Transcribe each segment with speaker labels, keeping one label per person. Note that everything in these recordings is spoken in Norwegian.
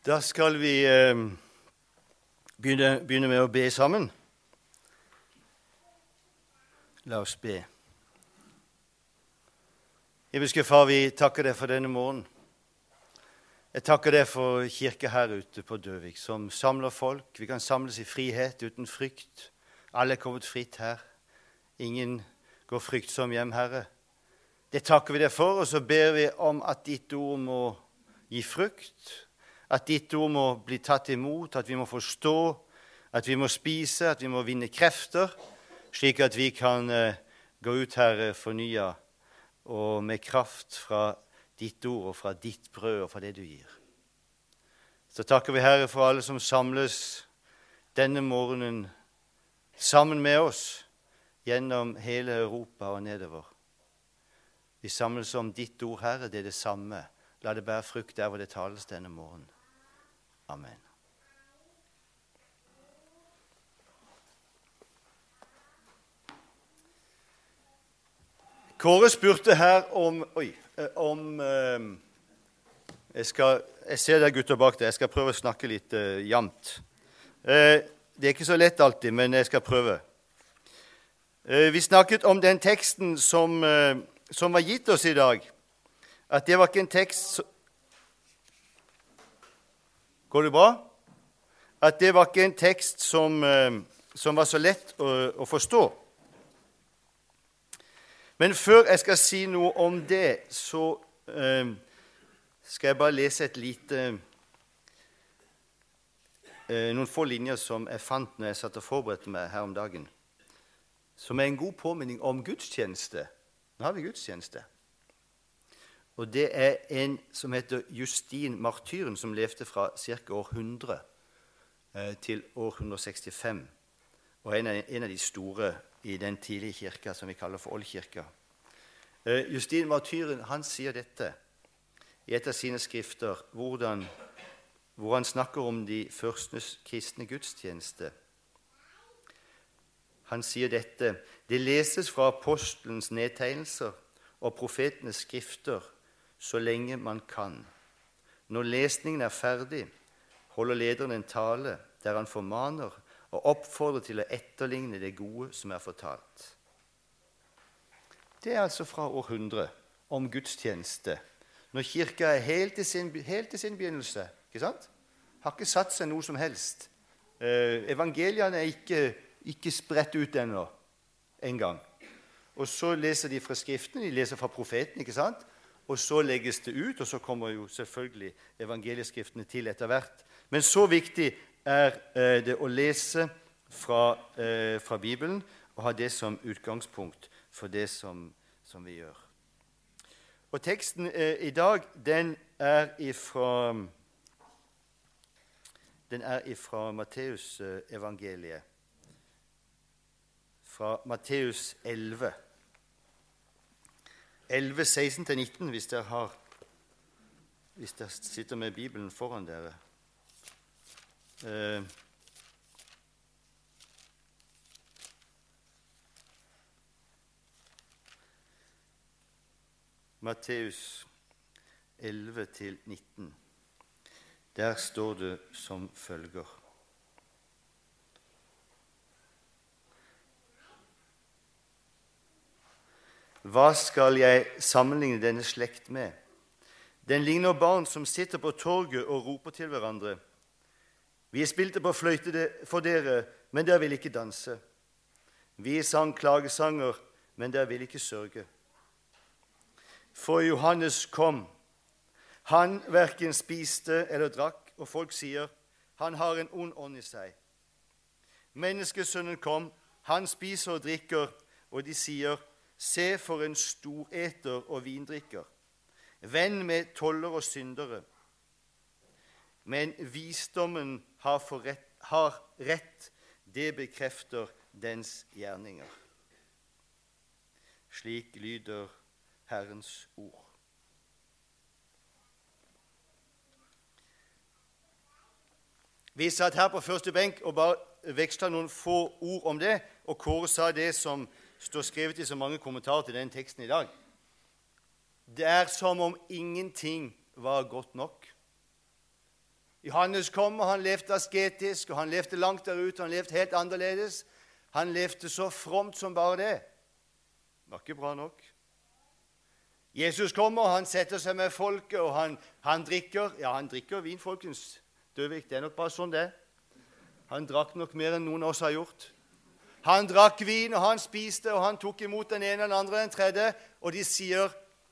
Speaker 1: Da skal vi eh, begynne, begynne, med å be sammen. La oss be. Himmelske Far, vi takker deg for denne morgenen. Jeg takker deg for kirke her ute på Døvik, som samler folk. Vi kan samles i frihet, uten frykt. Alle er kommet fritt her. Ingen går fryktsom hjem, Herre. Det takker vi deg for, og så ber vi om at ditt ord må gi frukt at ditt ord må bli tatt imot, at vi må forstå, at vi må spise, at vi må vinne krefter, slik at vi kan uh, gå ut her uh, fornya og med kraft fra ditt ord og fra ditt brød og fra det du gir. Så takker vi Herre for alle som samles denne morgenen sammen med oss gjennom hele Europa og nedover. Vi samles om ditt ord, Herre. Det er det samme. La det bære frukt der hvor det tales denne morgenen. Amen. Kåre spurte her om Oi. Eh, om eh, jeg, skal, jeg ser dere gutter bak der. Jeg skal prøve å snakke litt uh, jevnt. Uh, det er ikke så lett alltid, men jeg skal prøve. Uh, vi snakket om den teksten som, som, var gitt oss i dag. At det var ikke en tekst Går det bra? At det var ikke en tekst som, eh, som var så lett å, å, forstå. Men før jeg skal si noe om det, så eh, skal jeg bare lese et lite eh, Noen få linjer som jeg fant når jeg satt og forberedte meg her om dagen. Som er en god påminning om gudstjeneste. Nå har vi gudstjeneste. Og Det er en som heter Justin Martyren, som levde fra ca. år 100 eh, til år 165. Og en av, en av de store i den tidlige kirka som vi kaller for Oldkirka. Eh, Justin Martyren han sier dette i et av sine skrifter, hvordan, hvor han snakker om de første kristne gudstjeneste. Han sier dette Det leses fra apostelens nedtegnelser og profetenes skrifter så lenge man kan. Når lesningen er ferdig, holder lederen en tale der han formaner og oppfordrer til å etterligne det gode som er fortalt. Det er altså fra århundret om gudstjeneste, når kirka er helt i sin, helt i sin begynnelse. ikke sant? Har ikke satt seg noe som helst. Eh, evangeliene er ikke, ikke spredt ut ennå engang. Og så leser de fra Skriften, de leser fra profeten. ikke sant? Og så legges det ut, og så kommer jo selvfølgelig evangelieskriftene til etter hvert. Men så viktig er eh, det å lese fra, eh, fra, Bibelen og ha det som utgangspunkt for det som, som vi gjør. Og Teksten eh, i dag den er ifra den er ifra Matteusevangeliet, fra Matteus 11. 11, 16-19, hvis dere Hvis dere sitter med Bibelen foran dere. Eh, Matteus 11-19. Der står det som følger Hva skal jeg sammenligne denne slekt med? Den ligner barn som sitter på torget og roper til hverandre. Vi spilte på fløyte for dere, men dere vil ikke danse. Vi sang klagesanger, men dere vil ikke sørge. For Johannes kom. Han verken spiste eller drakk, og folk sier, 'Han har en ond ånd i seg'. Menneskesønnen kom. Han spiser og drikker, og de sier, Se for en storeter og vindrikker, venn med toller og syndere. Men visdommen har, rett, har rett, det bekrefter dens gjerninger. Slik lyder Herrens ord. Vi satt her på første benk og bare veksla noen få ord om det, og Kåre sa det som står skrevet i så mange kommentarer til den teksten i dag. Det er som om ingenting var godt nok. Johannes kom, og han levde asketisk, og han levde langt der ute. og Han levde helt annerledes. Han levde så fromt som bare det. Det var ikke bra nok. Jesus kommer, og han setter seg med folket, og han, han drikker Ja, han drikker vin, folkens. Døvik, det er nok bare sånn det Han drakk nok mer enn noen av oss har gjort. Han drakk vin, og han spiste, og han tok imot den ene, den andre, den tredje. Og de sier,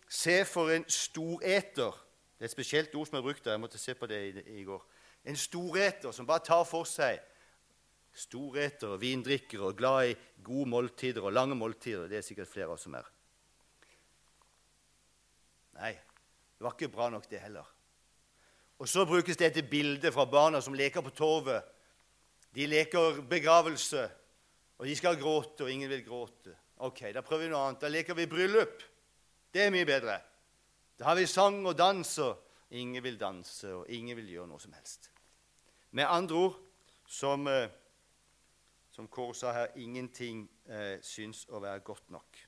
Speaker 1: 'Se for en storeter'. Det er et spesielt ord som er brukt der. Jeg måtte se på det i, i går. En storeter som bare tar for seg. Storeter og vindrikker og glad i gode måltider og lange måltider. Det er sikkert flere av oss som er. Nei, det var ikke bra nok, det heller. Og så brukes dette bildet fra barna som leker på torvet. De leker begravelse, og de skal gråte, og ingen vil gråte. Ok, da prøver vi noe annet. Da leker vi bryllup. Det er mye bedre. Da har vi sang og dans, og ingen vil danse, og ingen vil gjøre noe som helst. Med andre ord, som, eh, som Kåre sa her, ingenting eh, syns å være godt nok.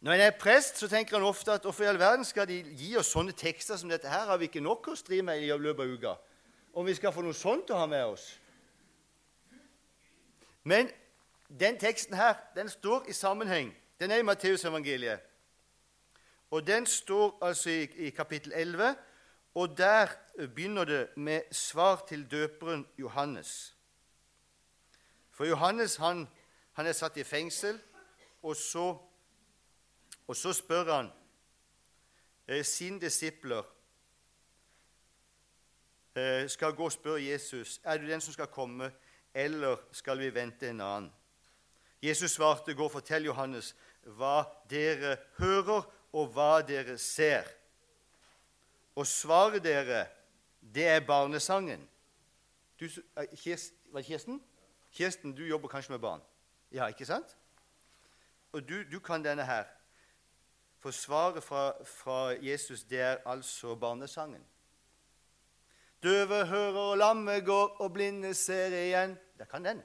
Speaker 1: Når en er prest, så tenker han ofte at hvorfor i all verden skal de gi oss sånne tekster som dette her? Har vi ikke nok å stri med i løpet av uka? Om vi skal få noe sånt å ha med oss? Men den teksten her den står i sammenheng. Den er i Matteusevangeliet. Og den står altså i, i, kapittel 11, og der begynner det med svar til døperen Johannes. For Johannes han, han er satt i fengsel, og så, og så spør han eh, sine disipler eh, skal gå og spørre Jesus er du den som skal komme, eller skal vi vente en annen. Jesus svarte, 'Gå og fortell Johannes hva dere hører, og hva dere ser.' Og svaret dere, det er barnesangen. Du, eh, var det Kirsten? Kirsten, du jobber kanskje med barn? Ja, ikke sant? Og du, du kan denne her. For svaret fra, fra, Jesus, det er altså barnesangen. Døve hører, og lamme går, og blinde ser igjen. Der kan den.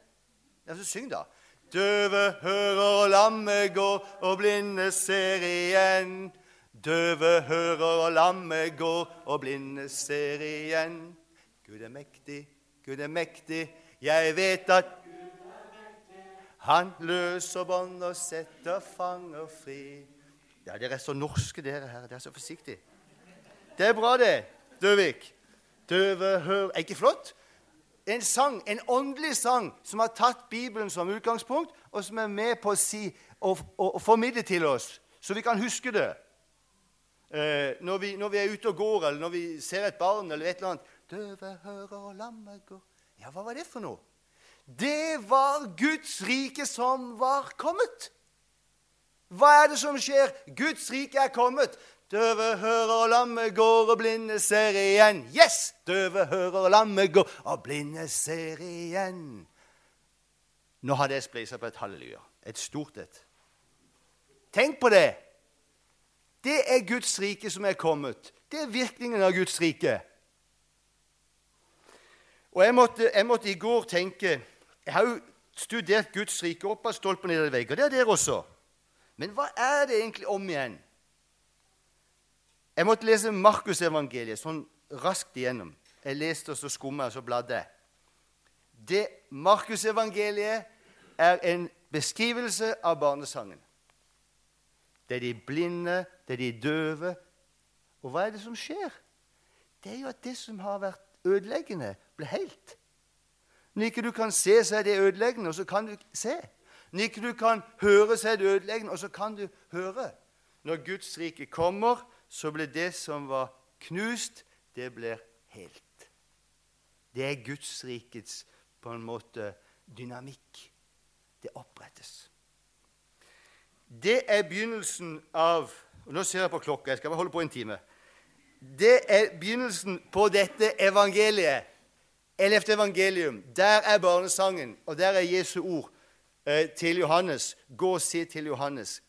Speaker 1: Ja, så syng, da. Døve hører, og lamme går, og blinde ser igjen. Døve hører, og lamme går, og blinde ser igjen. Gud er mektig, Gud er mektig, jeg vet at han løser bånd og setter fanger fri. Ja, Dere er så norske, dere her. Dere er så forsiktige. Det er bra, det, Døvik. Døve hører Er ikke flott? En sang, en åndelig sang som har tatt Bibelen som utgangspunkt, og som er med på å si og, og, og formidle til oss, så vi kan huske det. Eh, når, vi, når, vi, er ute og går, eller når vi ser et barn eller et eller annet 'Døve hører og lammet går' Ja, hva var det for noe? Det var Guds rike som var kommet. Hva er det som skjer? Guds rike er kommet. Døve hører og lamme går, og blinde ser igjen. Yes! Døve hører og lamme går, og blinde ser igjen. Nå hadde jeg spleisa på et halleluja. Et stort et. Tenk på det! Det er Guds rike som er kommet. Det er virkningen av Guds rike. Og jeg måtte, jeg måtte i går tenke Jeg har jo studert Guds rike opp av stolpen i veggen. Det er dere også. Men hva er det egentlig om igjen? Jeg måtte lese Markusevangeliet sånn raskt igjennom. Jeg leste og så skumma og så bladde. Det Markusevangeliet er en beskrivelse av barnesangen. Det er de blinde, det er de døve. Og hva er det som skjer? Det er jo at det som har vært ødeleggende, blir helt. Når ikke du kan se, så er det ødeleggende, og så kan du se. Når ikke du kan høre, så er det ødeleggende, og så kan du høre. Når Guds rike kommer, så ble det som var knust, det blir helt. Det er Guds rikets på en måte dynamikk. Det opprettes. Det er begynnelsen av og Nå ser jeg på klokka. Jeg skal bare holde på en time. Det er begynnelsen på dette evangeliet. Ellevte evangelium. Der er barnesangen, og der er Jesu ord eh, til Johannes. Gå og si til Johannes.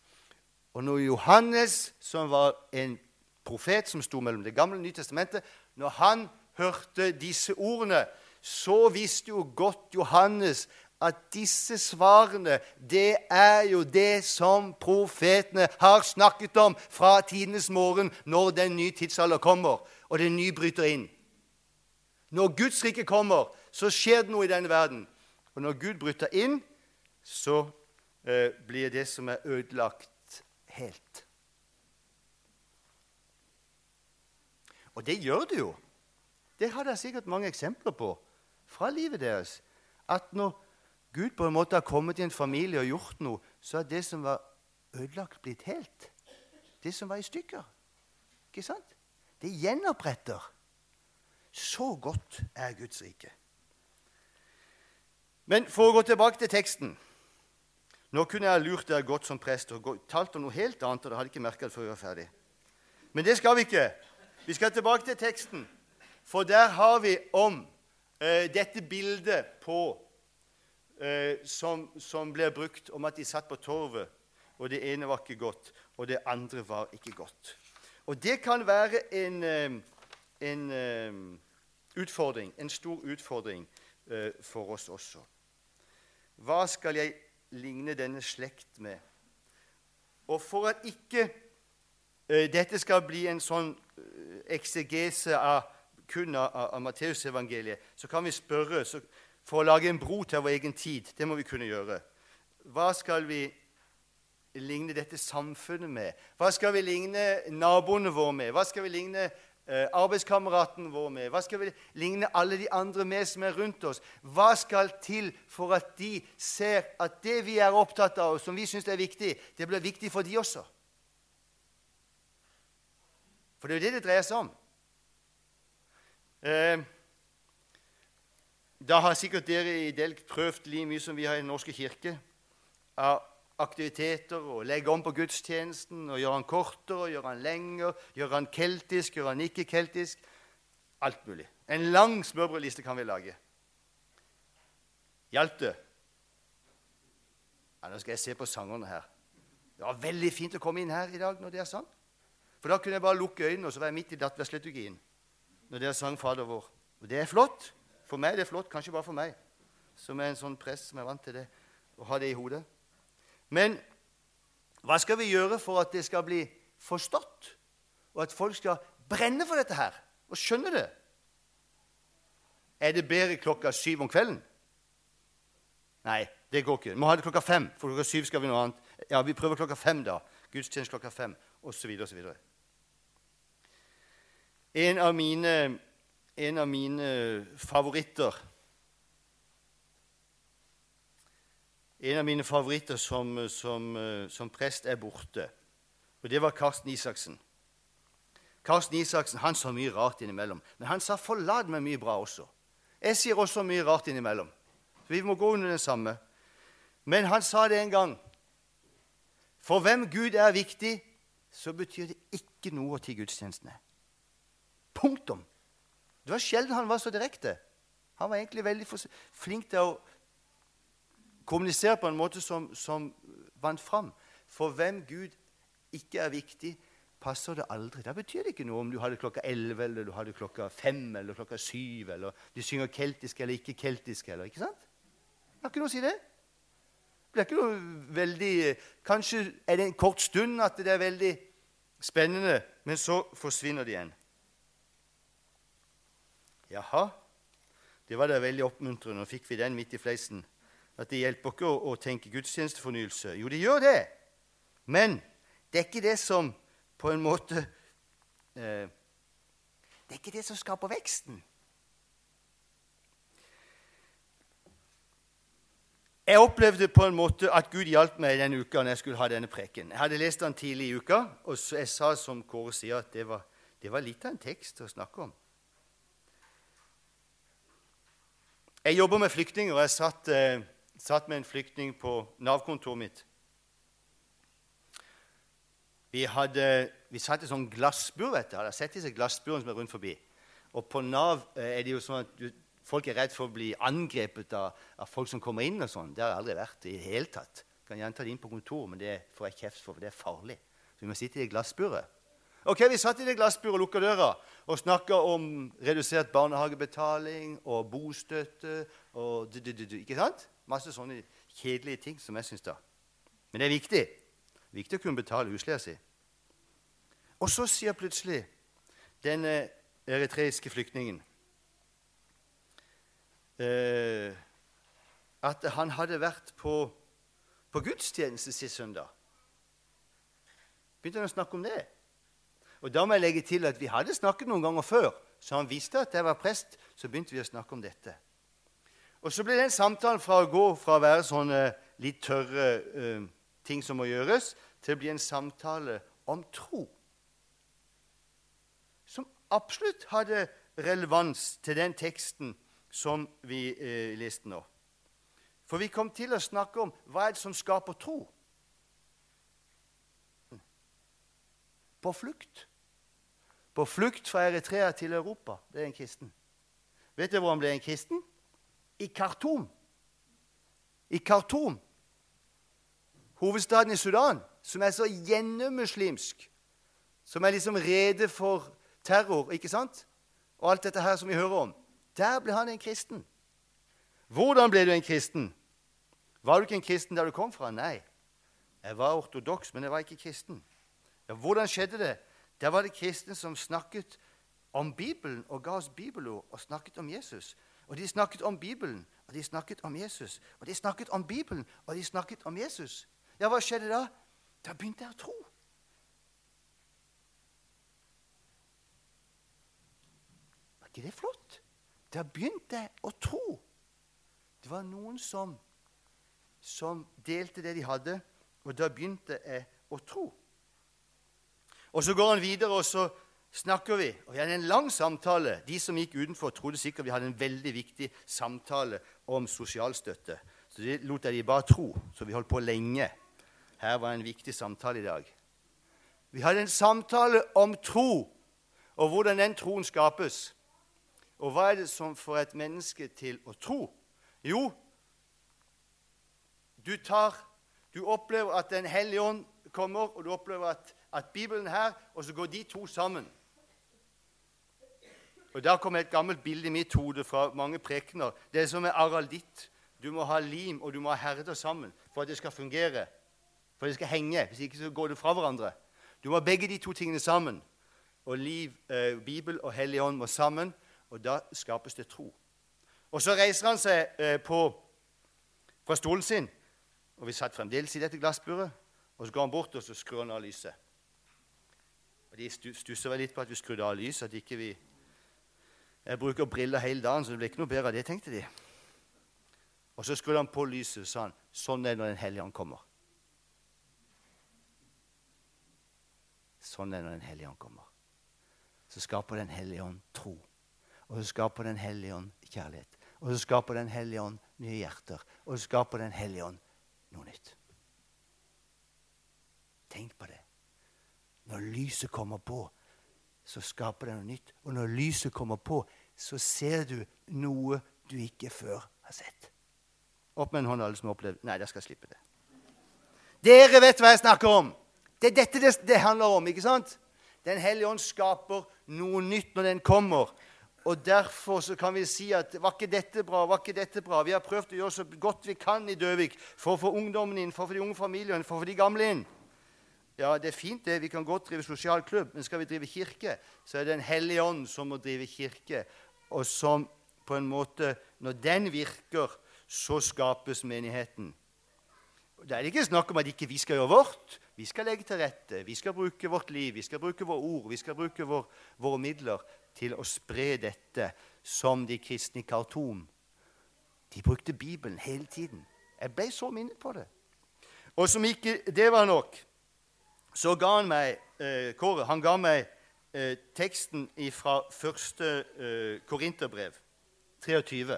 Speaker 1: Og når Johannes, som var en profet som sto mellom Det gamle og Nye testamentet, når han hørte disse ordene, så visste jo godt Johannes at disse svarene, det er jo det som profetene har snakket om fra tidenes morgen, når den nye tidsalder kommer, og den nye bryter inn. Når Guds rike kommer, så skjer det noe i denne verden. Og når Gud bryter inn, så eh, blir det som er ødelagt, helt. Og det gjør det jo. Det har dere sikkert mange eksempler på fra livet deres. At når Gud på en måte har kommet i en familie og gjort noe, så er det som var ødelagt, blitt helt. Det som var i stykker. Ikke sant? Det gjenoppretter. Så godt er Guds rike. Men for å gå tilbake til teksten Nå kunne jeg lurt dere godt som prest og talt om noe helt annet, og dere hadde ikke merka det før vi var ferdig. Men det skal vi ikke. Vi skal tilbake til teksten, for der har vi om eh, dette bildet på eh, som, som ble brukt om at de satt på torvet, og det ene var ikke godt, og det andre var ikke godt. Og det kan være en, en, en eh, utfordring, en stor utfordring eh, for oss også. Hva skal jeg ligne denne slekt med? Og for at ikke dette skal bli en sånn eksegese av, kun av, av Matteusevangeliet, så kan vi spørre så, for å lage en bro til vår egen tid. Det må vi kunne gjøre. Hva skal vi ligne dette samfunnet med? Hva skal vi ligne naboene våre med? Hva skal vi ligne eh, arbeidskameraten vår med? Hva skal vi ligne alle de andre med som er rundt oss? Hva skal til for at de ser at det vi er opptatt av, og som vi syns er viktig, det blir viktig for de også? For det er jo det det dreier seg om. Eh, da har sikkert dere i Delk prøvd like mye som vi har i Den norske kirke. Av aktiviteter og legge om på gudstjenesten og gjøre den kortere, og gjøre den lengre, gjøre den keltisk, gjøre den ikke-keltisk. Alt mulig. En lang smørbrødliste kan vi lage. Hjalp det? Ja, nå skal jeg se på sangerne her. Det var veldig fint å komme inn her i dag når det er sang. For da kunne jeg bare lukke øynene og så var jeg midt i dattversliturgien når dere sang Fader vår. Og det er flott. For meg det er flott, kanskje bare for meg, som er en sånn prest som er vant til det, å ha det i hodet. Men hva skal vi gjøre for at det skal bli forstått, og at folk skal brenne for dette her og skjønne det? Er det bedre klokka syv om kvelden? Nei, det går ikke. Vi må ha det klokka fem, for klokka syv skal vi noe annet. Ja, Vi prøver klokka fem, da. Gudstjeneste klokka fem, osv. osv. En av mine, en av mine favoritter En av mine favoritter som, som, som, prest er borte. Og det var Karsten Isaksen. Karsten Isaksen han sa mye rart innimellom. Men han sa 'forlat meg' mye bra også. Jeg sier også mye rart innimellom. Vi må gå under det samme. Men han sa det en gang. For hvem Gud er viktig, så betyr det ikke noe til gudstjenestene. Punktum. Det var sjelden han var så direkte. Han var egentlig veldig flink til å kommunisere på en måte som, som vant fram. For hvem Gud ikke er viktig, passer det aldri. Da betyr det ikke noe om du har det klokka 11 eller du har det klokka 5 eller klokka 7, eller du synger keltisk eller ikke keltisk. Eller, ikke sant? Det har ikke noe å si det. Det er ikke noe veldig Kanskje er det en kort stund at det er veldig spennende, men så forsvinner det igjen. Jaha, det var da veldig oppmuntrende. Nå fikk vi den midt i fleisen at det hjelper ikke å, å tenke gudstjenestefornyelse. Jo, det gjør det. Men det er ikke det som på en måte eh, Det er ikke det som skaper veksten. Jeg opplevde på en måte at Gud hjalp meg denne uka når jeg skulle ha denne preken. Jeg hadde lest den tidlig i uka, og jeg sa som Kåre sier, at det var, det var litt av en tekst å snakke om. Jeg jobber med flyktninger, og jeg satt eh, satt med en flyktning på Nav-kontoret mitt. Vi, hadde, vi satt i sånn glassbur. vet du. Har sett disse glassburene som er rundt forbi? Og på Nav eh, er det jo sånn at du, folk er redd for å bli angrepet av, av folk som kommer inn. og sånn. Det har jeg aldri vært i det hele tatt. Jeg kan gjerne ta det inn på kontoret, men det får jeg kjeft for, for det er farlig. Så vi må sitte i det glassburet. Ok, Vi satt i det glassburet og lukka døra og snakka om redusert barnehagebetaling og bostøtte og du, du, du, Ikke sant? Masse sånne kjedelige ting som jeg syns da. Men det er viktig. Viktig å kunne betale husleia si. Og så sier plutselig denne eritreiske flyktningen eh, at han hadde vært på, på gudstjeneste sist søndag. Begynte han å snakke om det. Og Da må jeg legge til at vi hadde snakket noen ganger før, så han visste at jeg var prest. Så begynte vi å snakke om dette. Og så ble den samtalen fra å gå fra å være sånne litt tørre uh, ting som må gjøres, til å bli en samtale om tro. Som absolutt hadde relevans til den teksten som vi uh, leste nå. For vi kom til å snakke om hva er det som skaper tro. På flukt. På flukt fra Eritrea til Europa. Det er en kristen. Vet du hvor han ble en kristen? I Khartoum. I Khartoum, hovedstaden i Sudan, som er så gjennommuslimsk, som er liksom rede for terror, ikke sant? Og alt dette her som vi hører om. Der ble han en kristen. Hvordan ble du en kristen? Var du ikke en kristen der du kom fra? Nei. Jeg var ortodoks, men jeg var ikke kristen. Ja, hvordan skjedde det? Der var det kristne som snakket om Bibelen og ga oss bibelord og snakket om Jesus. Og de snakket om Bibelen, og de snakket om Jesus. Og de snakket om Bibelen, og de snakket om Jesus. Ja, hva skjedde da? Da begynte jeg å tro. Var ikke det flott? Da begynte jeg å tro. Det var noen som, som delte det de hadde, og da begynte jeg å tro. Og Så går han videre, og så snakker vi. Og Vi hadde en lang samtale. De som gikk utenfor, trodde sikkert vi hadde en veldig viktig samtale om sosialstøtte. Så det lot jeg de bare tro. Så vi holdt på lenge. Her var en viktig samtale i dag. Vi hadde en samtale om tro, og hvordan den troen skapes. Og hva er det som får et menneske til å tro? Jo, du tar Du opplever at Den hellige ånd kommer, og du opplever at at Bibelen her, og så går de to sammen. Og Da kommer et gammelt bilde i mitt hode fra mange prekener. Det er som med aralditt. Du må ha lim og du må ha herder sammen for at det skal fungere. For at det skal henge. Hvis ikke så går det fra hverandre. Du må ha begge de to tingene sammen. Og liv, eh, Bibel og Hellig Ånd må sammen, og da skapes det tro. Og så reiser han seg eh, på, fra stolen sin, og vi satt fremdeles i dette glassburet, og så går han bort og så skrur han av lyset. De stusser vel litt på at vi skrudde av lyset. at ikke vi... Jeg bruker briller hele dagen, så det blir ikke noe bedre av det, tenkte de. Og så skrudde han på lyset og sa han, sånn er det når Den hellige ånd kommer. Sånn er det når Den hellige ånd kommer. Så skaper Den hellige ånd tro. Og så skaper Den hellige ånd kjærlighet. Og så skaper Den hellige ånd nye hjerter. Og så skaper Den hellige ånd noe nytt. Tenk på det. Når lyset kommer på, så skaper det noe nytt. Og når lyset kommer på, så ser du noe du ikke før har sett. Opp med en hånd, alle som har opplevd Nei, dere skal slippe det. Dere vet hva jeg snakker om! Det er dette det, det handler om. ikke sant? Den hellige ånd skaper noe nytt når den kommer. Og Derfor så kan vi si at var ikke dette bra? var ikke dette bra? Vi har prøvd å gjøre så godt vi kan i Døvik for å få ungdommen inn, for å få de unge familiene, for å få de gamle inn. Ja, det er fint, det. Vi kan godt drive sosial klubb, men skal vi drive kirke, så er det Den hellige ånd som må drive kirke, og som på en måte Når den virker, så skapes menigheten. Da er det ikke snakk om at ikke vi skal gjøre vårt. Vi skal legge til rette. Vi skal bruke vårt liv, vi skal bruke våre ord, vi skal bruke vår, våre midler til å spre dette som de kristne i Khartoum. De brukte Bibelen hele tiden. Jeg ble så minnet på det. Og som ikke det var nok, så ga han meg eh, Kåre, han ga meg eh, teksten fra første eh, Korinterbrev, 23.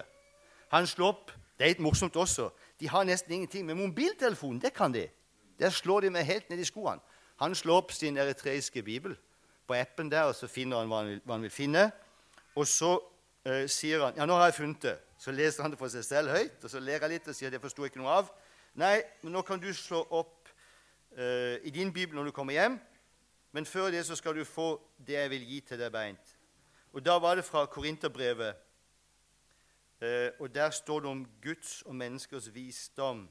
Speaker 1: Han slår opp Det er litt morsomt også. De har nesten ingenting. med mobiltelefonen, det kan de. Der slår de meg helt ned i skoene. Han slår opp sin eritreiske bibel på appen der, og så finner han hva han vil, hva han vil finne. Og så eh, sier han Ja, nå har jeg funnet det. Så leser han det for seg selv høyt, og så ler jeg litt og sier det forsto jeg ikke noe av. Nei, men nå kan du slå opp i din bibel når du kommer hjem. Men før det så skal du få det jeg vil gi til deg beint. Og Da var det fra Korinterbrevet. Uh, og Der står det om Guds og menneskers visdom.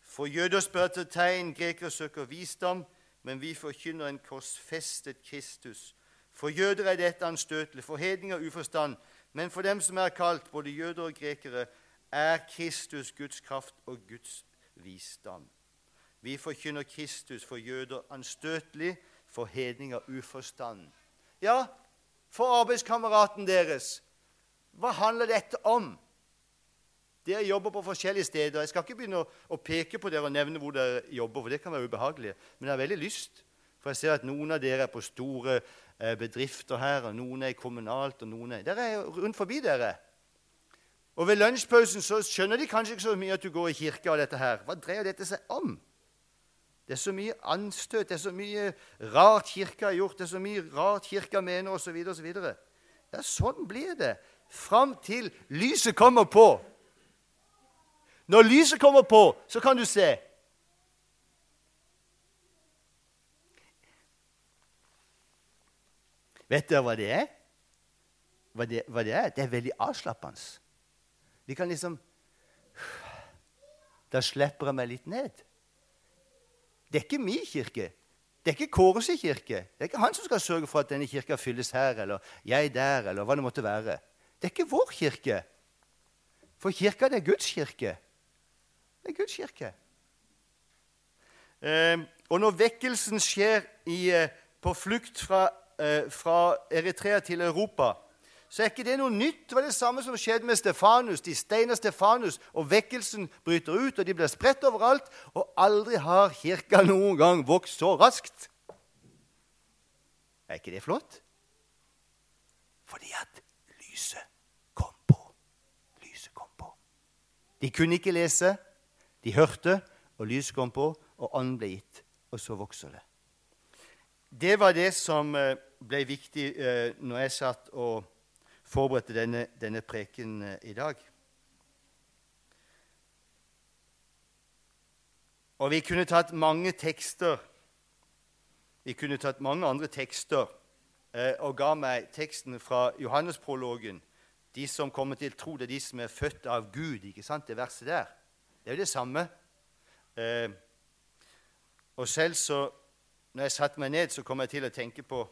Speaker 1: For jøder spør etter tegn, grekere søker visdom, men vi forkynner en korsfestet Kristus. For jøder er dette anstøtelig, for hedninger uforstand. Men for dem som er kalt, både jøder og grekere, er Kristus Guds kraft og Guds visdom. Vi forkynner Kristus for jøder anstøtelig, for hedninger uforstand. Ja, for arbeidskameraten deres. Hva handler dette om? Dere jobber på forskjellige steder. Jeg skal ikke begynne å, peke på dere og nevne hvor dere jobber, for det kan være ubehagelig. Men jeg har veldig lyst, for jeg ser at noen av dere er på store eh, bedrifter her, og noen er kommunalt, og noen er Dere er rundt forbi dere. Og ved lunsjpausen så skjønner de kanskje ikke så mye at du går i kirka og dette her. Hva dreier dette seg om? Det er så mye anstøt, det er så mye rart Kirka har gjort, det er så mye rart Kirka mener, osv. osv. Ja, sånn blir det fram til lyset kommer på. Når lyset kommer på, så kan du se. Vet dere hva det er? Hva det, hva det er? Det er veldig avslappende. Vi kan liksom Da slipper jeg meg litt ned. Det er ikke min kirke. Det er ikke Kåres kirke. Det er ikke han som skal sørge for at denne kirka fylles her, eller jeg der, eller hva det måtte være. Det er ikke vår kirke. For kirka det er Guds kirke. Det er Guds kirke. Eh, og når vekkelsen skjer i, eh, på flukt fra, eh, fra, Eritrea til Europa, så er ikke det noe nytt. Det var det samme som skjedde med Stefanus. De steiner Stefanus, og vekkelsen bryter ut, og de blir spredt overalt. Og aldri har kirka noen gang vokst så raskt. Er ikke det flott? Fordi at lyset kom på. Lyset kom på. De kunne ikke lese. De hørte, og lyset kom på, og ånden ble gitt. Og så vokser det. Det var det som eh, ble viktig eh, når jeg satt og forberedte denne, denne preken eh, i dag. Og vi kunne tatt mange tekster Vi kunne tatt mange andre tekster og ga meg teksten fra Johannesprologen. De som kommer til tro, det er de som er født av Gud. ikke sant, Det verset der. Det er jo det samme. Eh, og selv så Når jeg satte meg ned, så kom jeg til å tenke på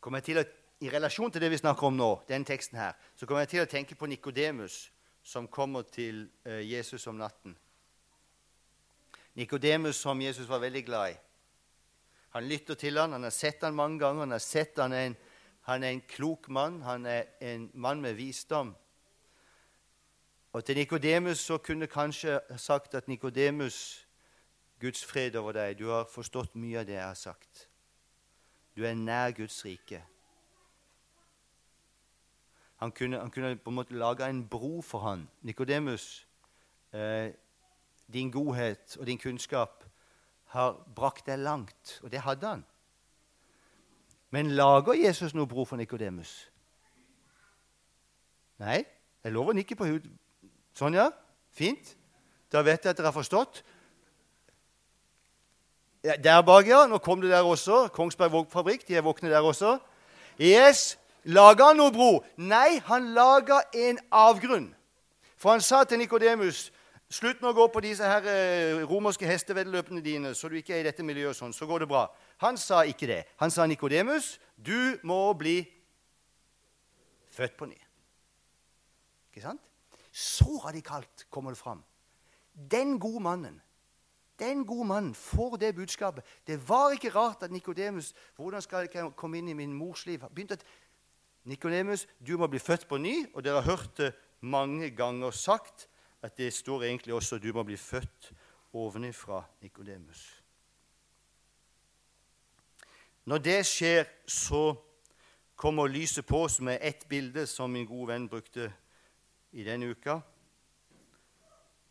Speaker 1: kom jeg til å, I relasjon til det vi snakker om nå, den teksten her, så kommer jeg til å tenke på Nikodemus, som kommer til eh, Jesus om natten. Nikodemus som Jesus var veldig glad i. Han lytter til han, han har sett han mange ganger. Han har sett han en, han er en klok mann, han er en mann med visdom. Og til Nikodemus så kunne kanskje sagt at Nikodemus, Guds fred over deg, du har forstått mye av det jeg har sagt. Du er nær Guds rike. Han kunne, han kunne på en måte lage en bro for han. Nikodemus, eh, din godhet og din kunnskap har brakt deg langt, og det hadde han. Men lager Jesus noe bro for Nikodemus? Nei, jeg lover å nikke på hodet Sånn, ja? Fint. Da vet jeg at dere har forstått. Der bak, ja. Nå kom det der også. Kongsberg Vågfabrikk. De er våkne der også. Yes. Laga han noe bro? Nei, han laga en avgrunn. For han sa til Nikodemus Slutt med å gå på disse her eh, romerske hesteveddeløpene dine, så du ikke er i dette miljøet, sånn, så går det bra. Han sa ikke det. Han sa, 'Nikodemus, du må bli født på ny.' Ikke sant? Så radikalt kommer det fram. Den gode mannen den gode mannen får det budskapet. Det var ikke rart at Nikodemus Hvordan skal jeg komme inn i min mors liv? begynte at Nikodemus, du må bli født på ny. Og dere har hørt det mange ganger sagt at det står egentlig også du må bli født ovenifra, Nikodemus. Når det skjer, så kommer lyset på som er ett bilde som min gode venn brukte i denne uka.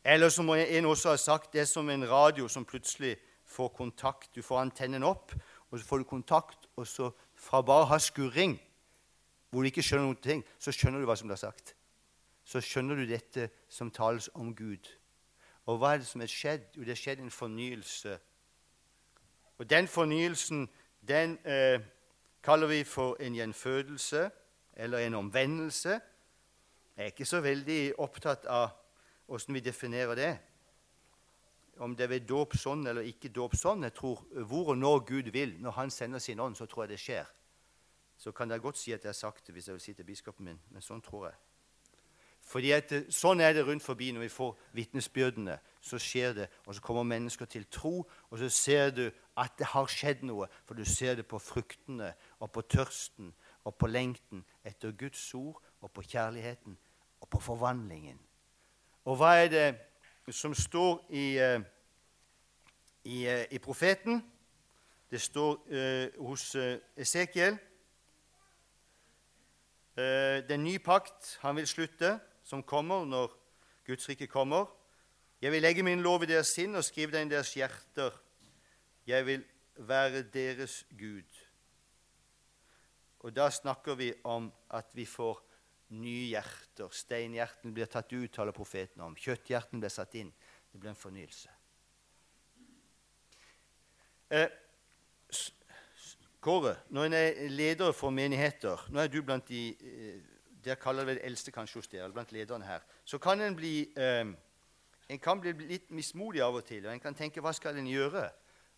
Speaker 1: Eller som en også har sagt, det er som en radio som plutselig får kontakt. Du får antennen opp, og så får du kontakt, og så fra bare å ha skurring, hvor du ikke skjønner noen ting, så skjønner du hva som blir sagt. Så skjønner du dette som tales om Gud. Og hva er det som er skjedd? Jo, det er skjedd en fornyelse. Og den fornyelsen, den eh, kaller vi for en gjenfødelse eller en omvendelse. Jeg er ikke så veldig opptatt av åssen vi definerer det. om det er ved dåp sånn eller ikke dåp sånn. Jeg tror Hvor og når Gud vil, når Han sender sin ånd, så tror jeg det skjer. Så kan jeg godt si at jeg har sagt det hvis jeg vil si til biskopen min, men sånn tror jeg. Fordi at eh, Sånn er det rundt forbi når vi får vitnesbyrdene. Så skjer det, og så kommer mennesker til tro, og så ser du at det har skjedd noe. For du ser det på fruktene og på tørsten og på lengten etter Guds ord og på kjærligheten og på forvandlingen. Og hva er det som står i, uh, i, uh, i profeten? Det står uh, hos Esekiel. Den nye pakt han vil slutte, som kommer når Guds rike kommer. Jeg vil legge min lov i deres sinn og skrive den i deres hjerter. Jeg vil være deres Gud. Og da snakker vi om at vi får nye hjerter. Steinhjerten blir tatt ut, taler profeten om. Kjøtthjerten blir satt inn. Det blir en fornyelse. Eh, Kåre, når en er leder for menigheter Nå er du blant de eh, der kaller det eldste kanskje hos dere, blant lederne her. Så kan en bli eh, en kan bli litt mismodig av og til, og en kan tenke 'hva skal en gjøre?'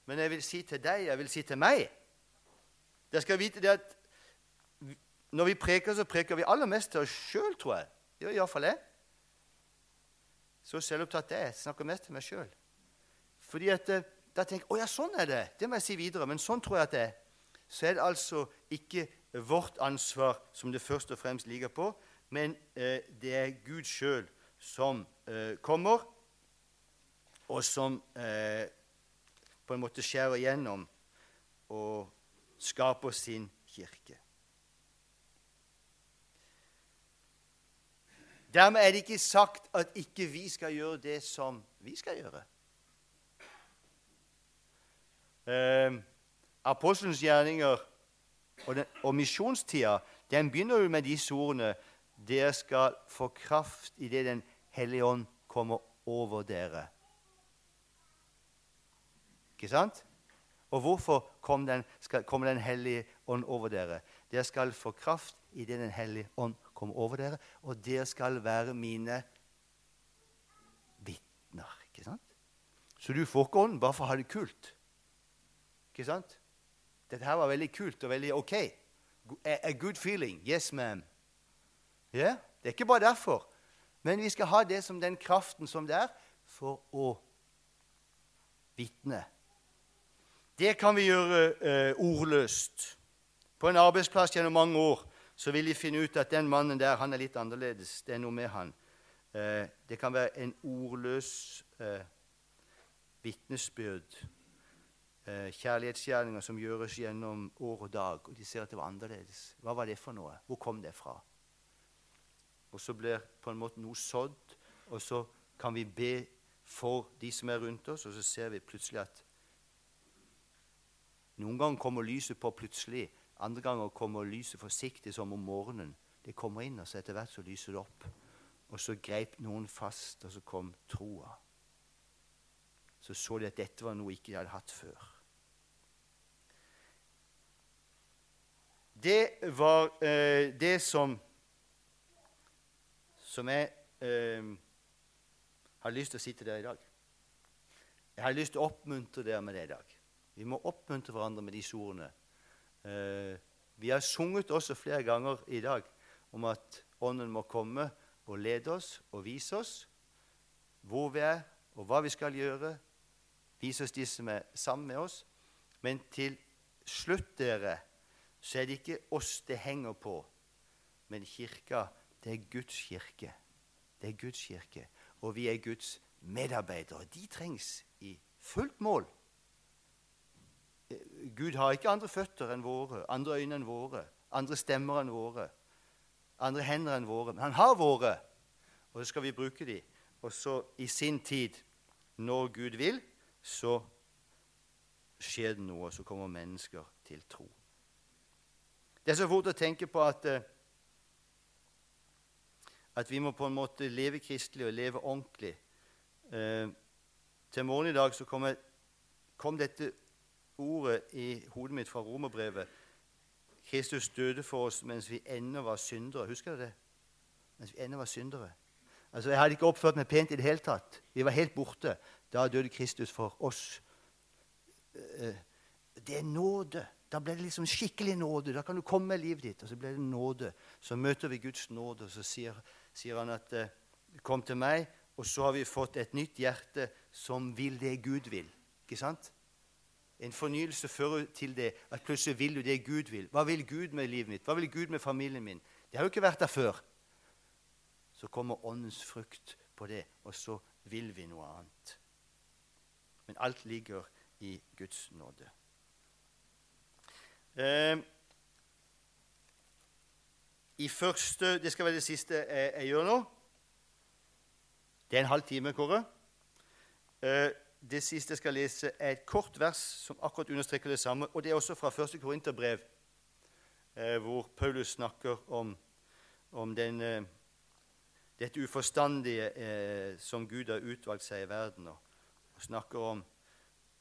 Speaker 1: Men jeg vil si til deg, jeg vil si til meg Dere skal vite det at når vi preker, så preker vi aller mest til oss sjøl, tror jeg. Det gjør iallfall jeg. Så selvopptatt jeg. Snakker mest til meg sjøl. Fordi at eh, da tenker jeg å ja, sånn er det. Det må jeg si videre. Men sånn tror jeg at det er. Så er det altså ikke vårt ansvar som det først og fremst ligger på, men eh, det er Gud sjøl som eh, kommer, og som eh, på en måte skjærer igjennom og skaper sin kirke. Dermed er det ikke sagt at ikke vi skal gjøre det som vi skal gjøre. Eh, Apostelens gjerninger og, og misjonstida den begynner jo med disse ordene Dere skal få kraft idet Den hellige ånd kommer over dere. Ikke sant? Og hvorfor kom den, kommer Den hellige ånd over dere? Dere skal få kraft idet Den hellige ånd kommer over dere, og dere skal være mine vitner. Ikke sant? Så du får ikke ånden bare for å ha det kult. Ikke sant? Dette her var veldig kult og veldig OK. A, a good feeling. Yes, ma'am. Yeah? Det er ikke bare derfor. Men vi skal ha det som den kraften som det er, for å vitne. Det kan vi gjøre eh, ordløst. På en arbeidsplass gjennom mange år så vil de finne ut at den mannen der han er litt annerledes. Det er noe med han. Eh, det kan være en ordløs eh, vitnesbyrd eh, kjærlighetsgjerninger som gjøres gjennom år og dag, og de ser at det var annerledes. Hva var det for noe? Hvor kom det fra? Og så blir på en måte noe sådd, og så kan vi be for de som er rundt oss, og så ser vi plutselig at noen ganger kommer lyset på plutselig. Andre ganger kommer lyset forsiktig, som om morgenen. Det kommer inn, og så etter hvert så lyser det opp. Og så greip noen fast, og så kom troa. Så så de at dette var noe ikke de hadde hatt før. Det var eh, det som som jeg eh, har lyst til å si til dere i dag. Jeg har lyst til å oppmuntre dere med det i dag. Vi må oppmuntre hverandre med disse ordene. Eh, vi har sunget også flere ganger i dag om at Ånden må komme og lede oss og vise oss hvor vi er, og hva vi skal gjøre. Vise oss de som er sammen med oss. Men til slutt, dere, så er det ikke oss det henger på, men kirka, det er Guds kirke. Det er Guds kirke, og vi er Guds medarbeidere. De trengs i fullt mål. Gud har ikke andre føtter enn våre, andre øyne enn våre, andre stemmer enn våre, andre hender enn våre. Men han har våre, og så skal vi bruke dem. Og så i sin tid, når Gud vil, så skjer det noe, og så kommer mennesker til tro. Det er så fort å tenke på at, eh, at vi må på en måte leve kristelig og leve ordentlig. Eh, til morgenen i dag så kom, jeg, kom, dette ordet i hodet mitt fra romerbrevet. Kristus døde for oss mens vi ennå var syndere. Husker dere det? Mens vi ennå var syndere. Altså, Jeg hadde ikke oppført meg pent i det hele tatt. Vi var helt borte. Da døde Kristus for oss. Eh, det er nåde. Da ble det liksom skikkelig nåde. Da kan du komme med livet ditt. Og så ble det nåde. Så møter vi Guds nåde, og så sier, sier han at eh, Kom til meg, og så har vi fått et nytt hjerte som vil det Gud vil. Ikke sant? En fornyelse fører til det at plutselig vil du det Gud vil. Hva vil Gud med livet mitt? Hva vil Gud med familien min? Det har jo ikke vært der før. Så kommer åndens frukt på det, og så vil vi noe annet. Men alt ligger i Guds nåde. Eh, I første Det skal være det siste jeg, jeg gjør nå. Det er en halv time, Kåre. Eh, det siste jeg skal lese, er et kort vers som akkurat understreker det samme. og Det er også fra første Korinterbrev, eh, hvor Paulus snakker om, om den, eh, dette uforstandige eh, som Gud har utvalgt seg i verden, og, og snakker om,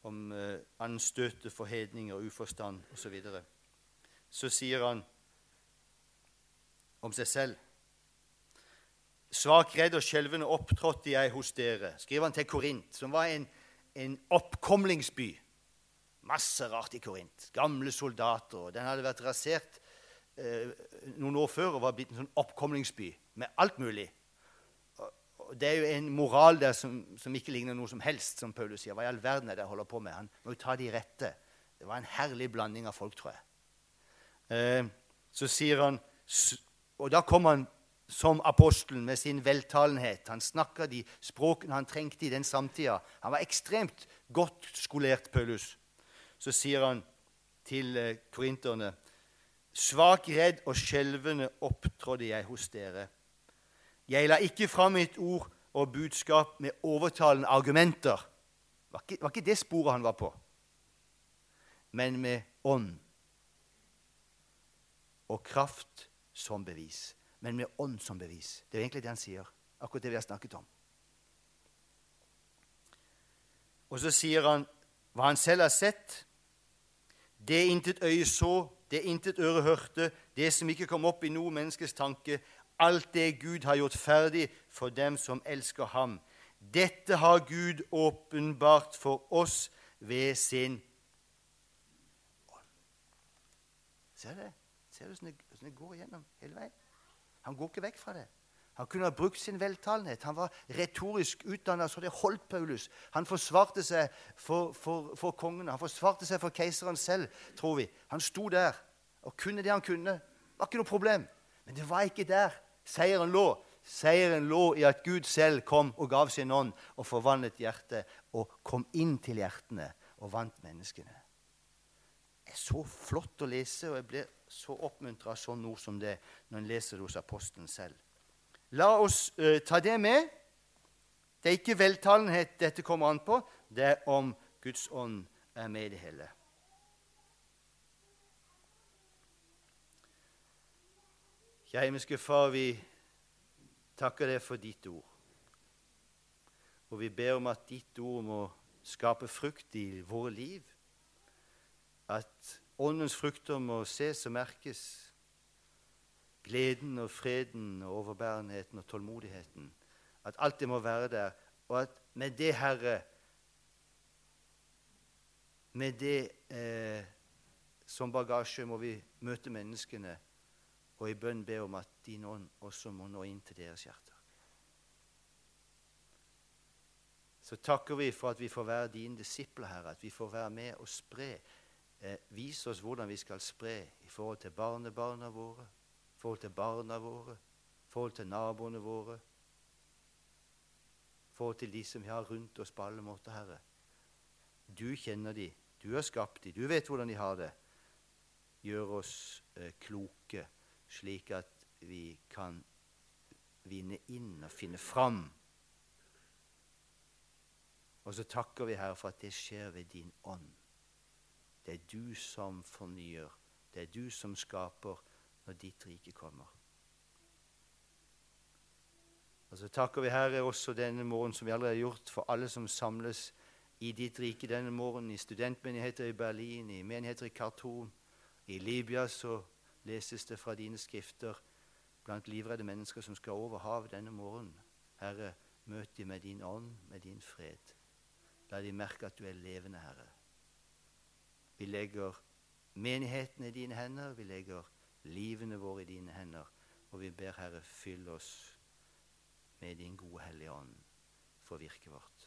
Speaker 1: om eh, anstøtet for hedninger, uforstand osv. Så, videre. så sier han om seg selv Svak, redd og skjelvende opptrådte jeg hos dere, skriver han til Korint, som var en, en oppkomlingsby. Masse rart i Korint. Gamle soldater. Den hadde vært rasert eh, noen år før og var blitt en sånn oppkomlingsby med alt mulig. Det er jo en moral der som, som, ikke ligner noe som helst, som Paulus sier. Hva i all verden er det jeg holder på med? Han må jo ta de rette. Det var en herlig blanding av folk, tror jeg. Eh, så sier han Og da kommer han som apostelen med sin veltalenhet. Han snakka de språkene han trengte i den samtida. Han var ekstremt godt skolert, Paulus. Så sier han til eh, korinterne Svak, redd og skjelvende opptrådde jeg hos dere. Jeg la ikke fram mitt ord og budskap med overtalende argumenter. Var ikke, var ikke det sporet han var på. Men med ånd og kraft som bevis men med ånd som bevis. Det er egentlig det han sier. Akkurat det vi har snakket om. Og så sier han hva han selv har sett. Det intet øye så, det intet øre hørte, det som ikke kom opp i noe menneskes tanke, alt det Gud har gjort ferdig for dem som elsker ham. Dette har Gud åpenbart for oss ved sin ånd. Ser du det? Ser du hvordan det går igjennom hele veien? Han går ikke vekk fra det. Han kunne ha brukt sin veltalenhet. Han var retorisk utdanna så det holdt Paulus. Han forsvarte seg for, for, for kongen, han forsvarte seg for keiseren selv, tror vi. Han sto der og kunne det han kunne. Det var ikke noe problem. Men det var ikke der seieren lå. Seieren lå i at Gud selv kom og gav sin ånd og forvandlet hjertet og kom inn til hjertene og vant menneskene. Det er så flott å lese, og jeg blir så oppmuntra av sånn ord som det når en leser det hos apostelen selv. La oss uh, ta det med. Det er ikke veltalenhet dette kommer an på, det er om Guds ånd er med i det hele. Kjære Far, vi takker deg for ditt ord. Og vi ber om at ditt ord må skape frukt i våre liv. At Åndens frukter må ses og merkes. Gleden og freden og overbærenheten og tålmodigheten. At alt det må være der. Og at med det, Herre, med det eh, som bagasje må vi møte menneskene og i bønn be om at din ånd også må nå inn til deres hjerter. Så takker vi for at vi får være dine disipler, Herre, at vi får være med og spre eh, vise oss hvordan vi skal spre i forhold til barnebarna våre, i forhold til barna våre, i forhold til naboene våre, i forhold til de som vi har rundt oss på alle måter, Herre. Du kjenner de, du har skapt de, du vet hvordan de har det. Gjør oss eh, kloke, slik at vi kan vinne inn og finne fram. Og så takker vi, Herre, for at det skjer ved din ånd. Det er du som fornyer. Det er du som skaper når ditt rike kommer. Og så takker vi Herre også denne morgenen, som vi allerede har gjort, for alle som samles i ditt rike denne morgenen, i studentmenigheter i Berlin, i menigheter i Khartoum. I Libya så leses det fra dine skrifter blant livredde mennesker som skal over havet denne morgenen. Herre, møt dem med din ånd, med din fred. La de merke at du er levende, Herre. Vi legger menigheten i dine hender, vi legger livene våre i dine hender, og vi ber Herre, fyll oss med din gode Hellige Ånd for virket vårt.